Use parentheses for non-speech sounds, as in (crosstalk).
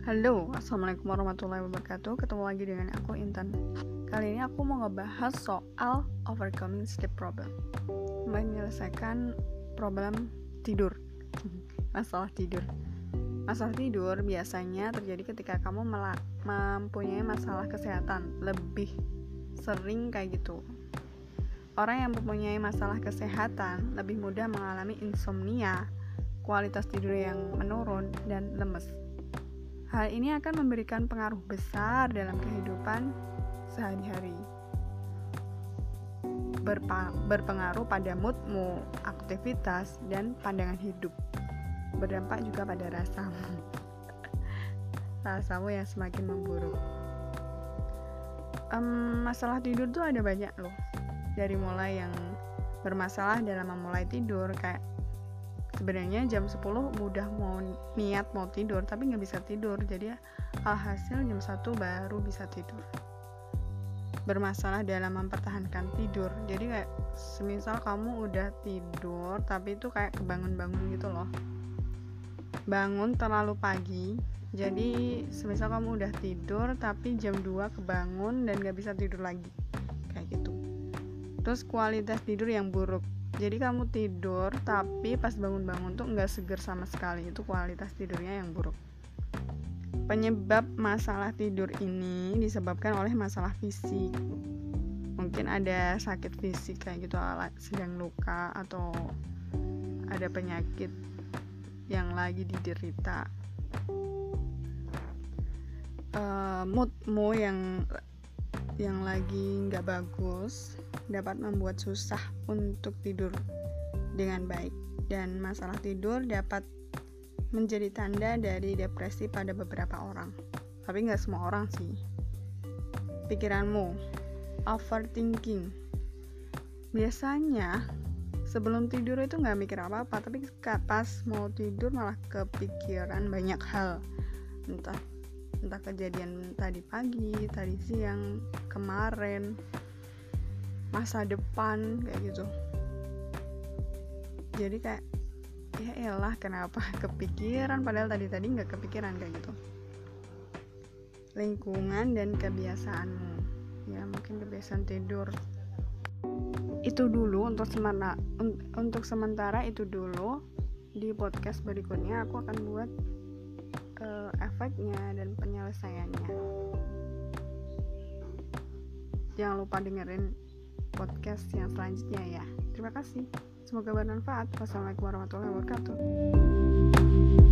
Halo, Assalamualaikum warahmatullahi wabarakatuh. Ketemu lagi dengan aku Intan. Kali ini aku mau ngebahas soal Overcoming sleep problem. Menyelesaikan problem tidur. (laughs) Masalah tidur. Masalah tidur biasanya terjadi ketika kamu mempunyai masalah kesehatan. Lebih sering kayak gitu. Orang yang mempunyai masalah kesehatan lebih mudah mengalami insomnia, kualitas tidur yang menurun, dan lemes. Hal ini akan memberikan pengaruh besar dalam kehidupan sehari-hari. Berpengaruh pada moodmu, aktivitas, dan pandangan hidup. Berdampak juga pada rasamu. (laughs) rasamu yang semakin memburuk. Um, masalah tidur tuh ada banyak loh. Dari mulai yang bermasalah dalam memulai tidur kayak sebenarnya jam 10 udah mau niat mau tidur tapi nggak bisa tidur. Jadi alhasil jam 1 baru bisa tidur. Bermasalah dalam mempertahankan tidur. Jadi kayak semisal kamu udah tidur tapi itu kayak kebangun-bangun gitu loh. Bangun terlalu pagi jadi semisal kamu udah tidur tapi jam 2 kebangun dan gak bisa tidur lagi. Kayak gitu. Terus kualitas tidur yang buruk jadi kamu tidur tapi pas bangun-bangun tuh nggak seger sama sekali. Itu kualitas tidurnya yang buruk. Penyebab masalah tidur ini disebabkan oleh masalah fisik. Mungkin ada sakit fisik kayak gitu sedang luka atau ada penyakit yang lagi diderita. Uh, moodmu yang yang lagi nggak bagus dapat membuat susah untuk tidur dengan baik. Dan masalah tidur dapat menjadi tanda dari depresi pada beberapa orang. Tapi nggak semua orang sih. Pikiranmu overthinking. Biasanya sebelum tidur itu nggak mikir apa-apa tapi pas mau tidur malah kepikiran banyak hal. Entah entah kejadian tadi pagi tadi siang kemarin masa depan kayak gitu. Jadi kayak ya elah kenapa (laughs) kepikiran? Padahal tadi tadi nggak kepikiran kayak gitu. Lingkungan dan kebiasaanmu. Ya mungkin kebiasaan tidur. Itu dulu untuk sementara untuk sementara itu dulu. Di podcast berikutnya aku akan buat uh, efeknya dan penyelesaiannya. Jangan lupa dengerin podcast yang selanjutnya ya. Terima kasih. Semoga bermanfaat. Wassalamualaikum warahmatullahi wabarakatuh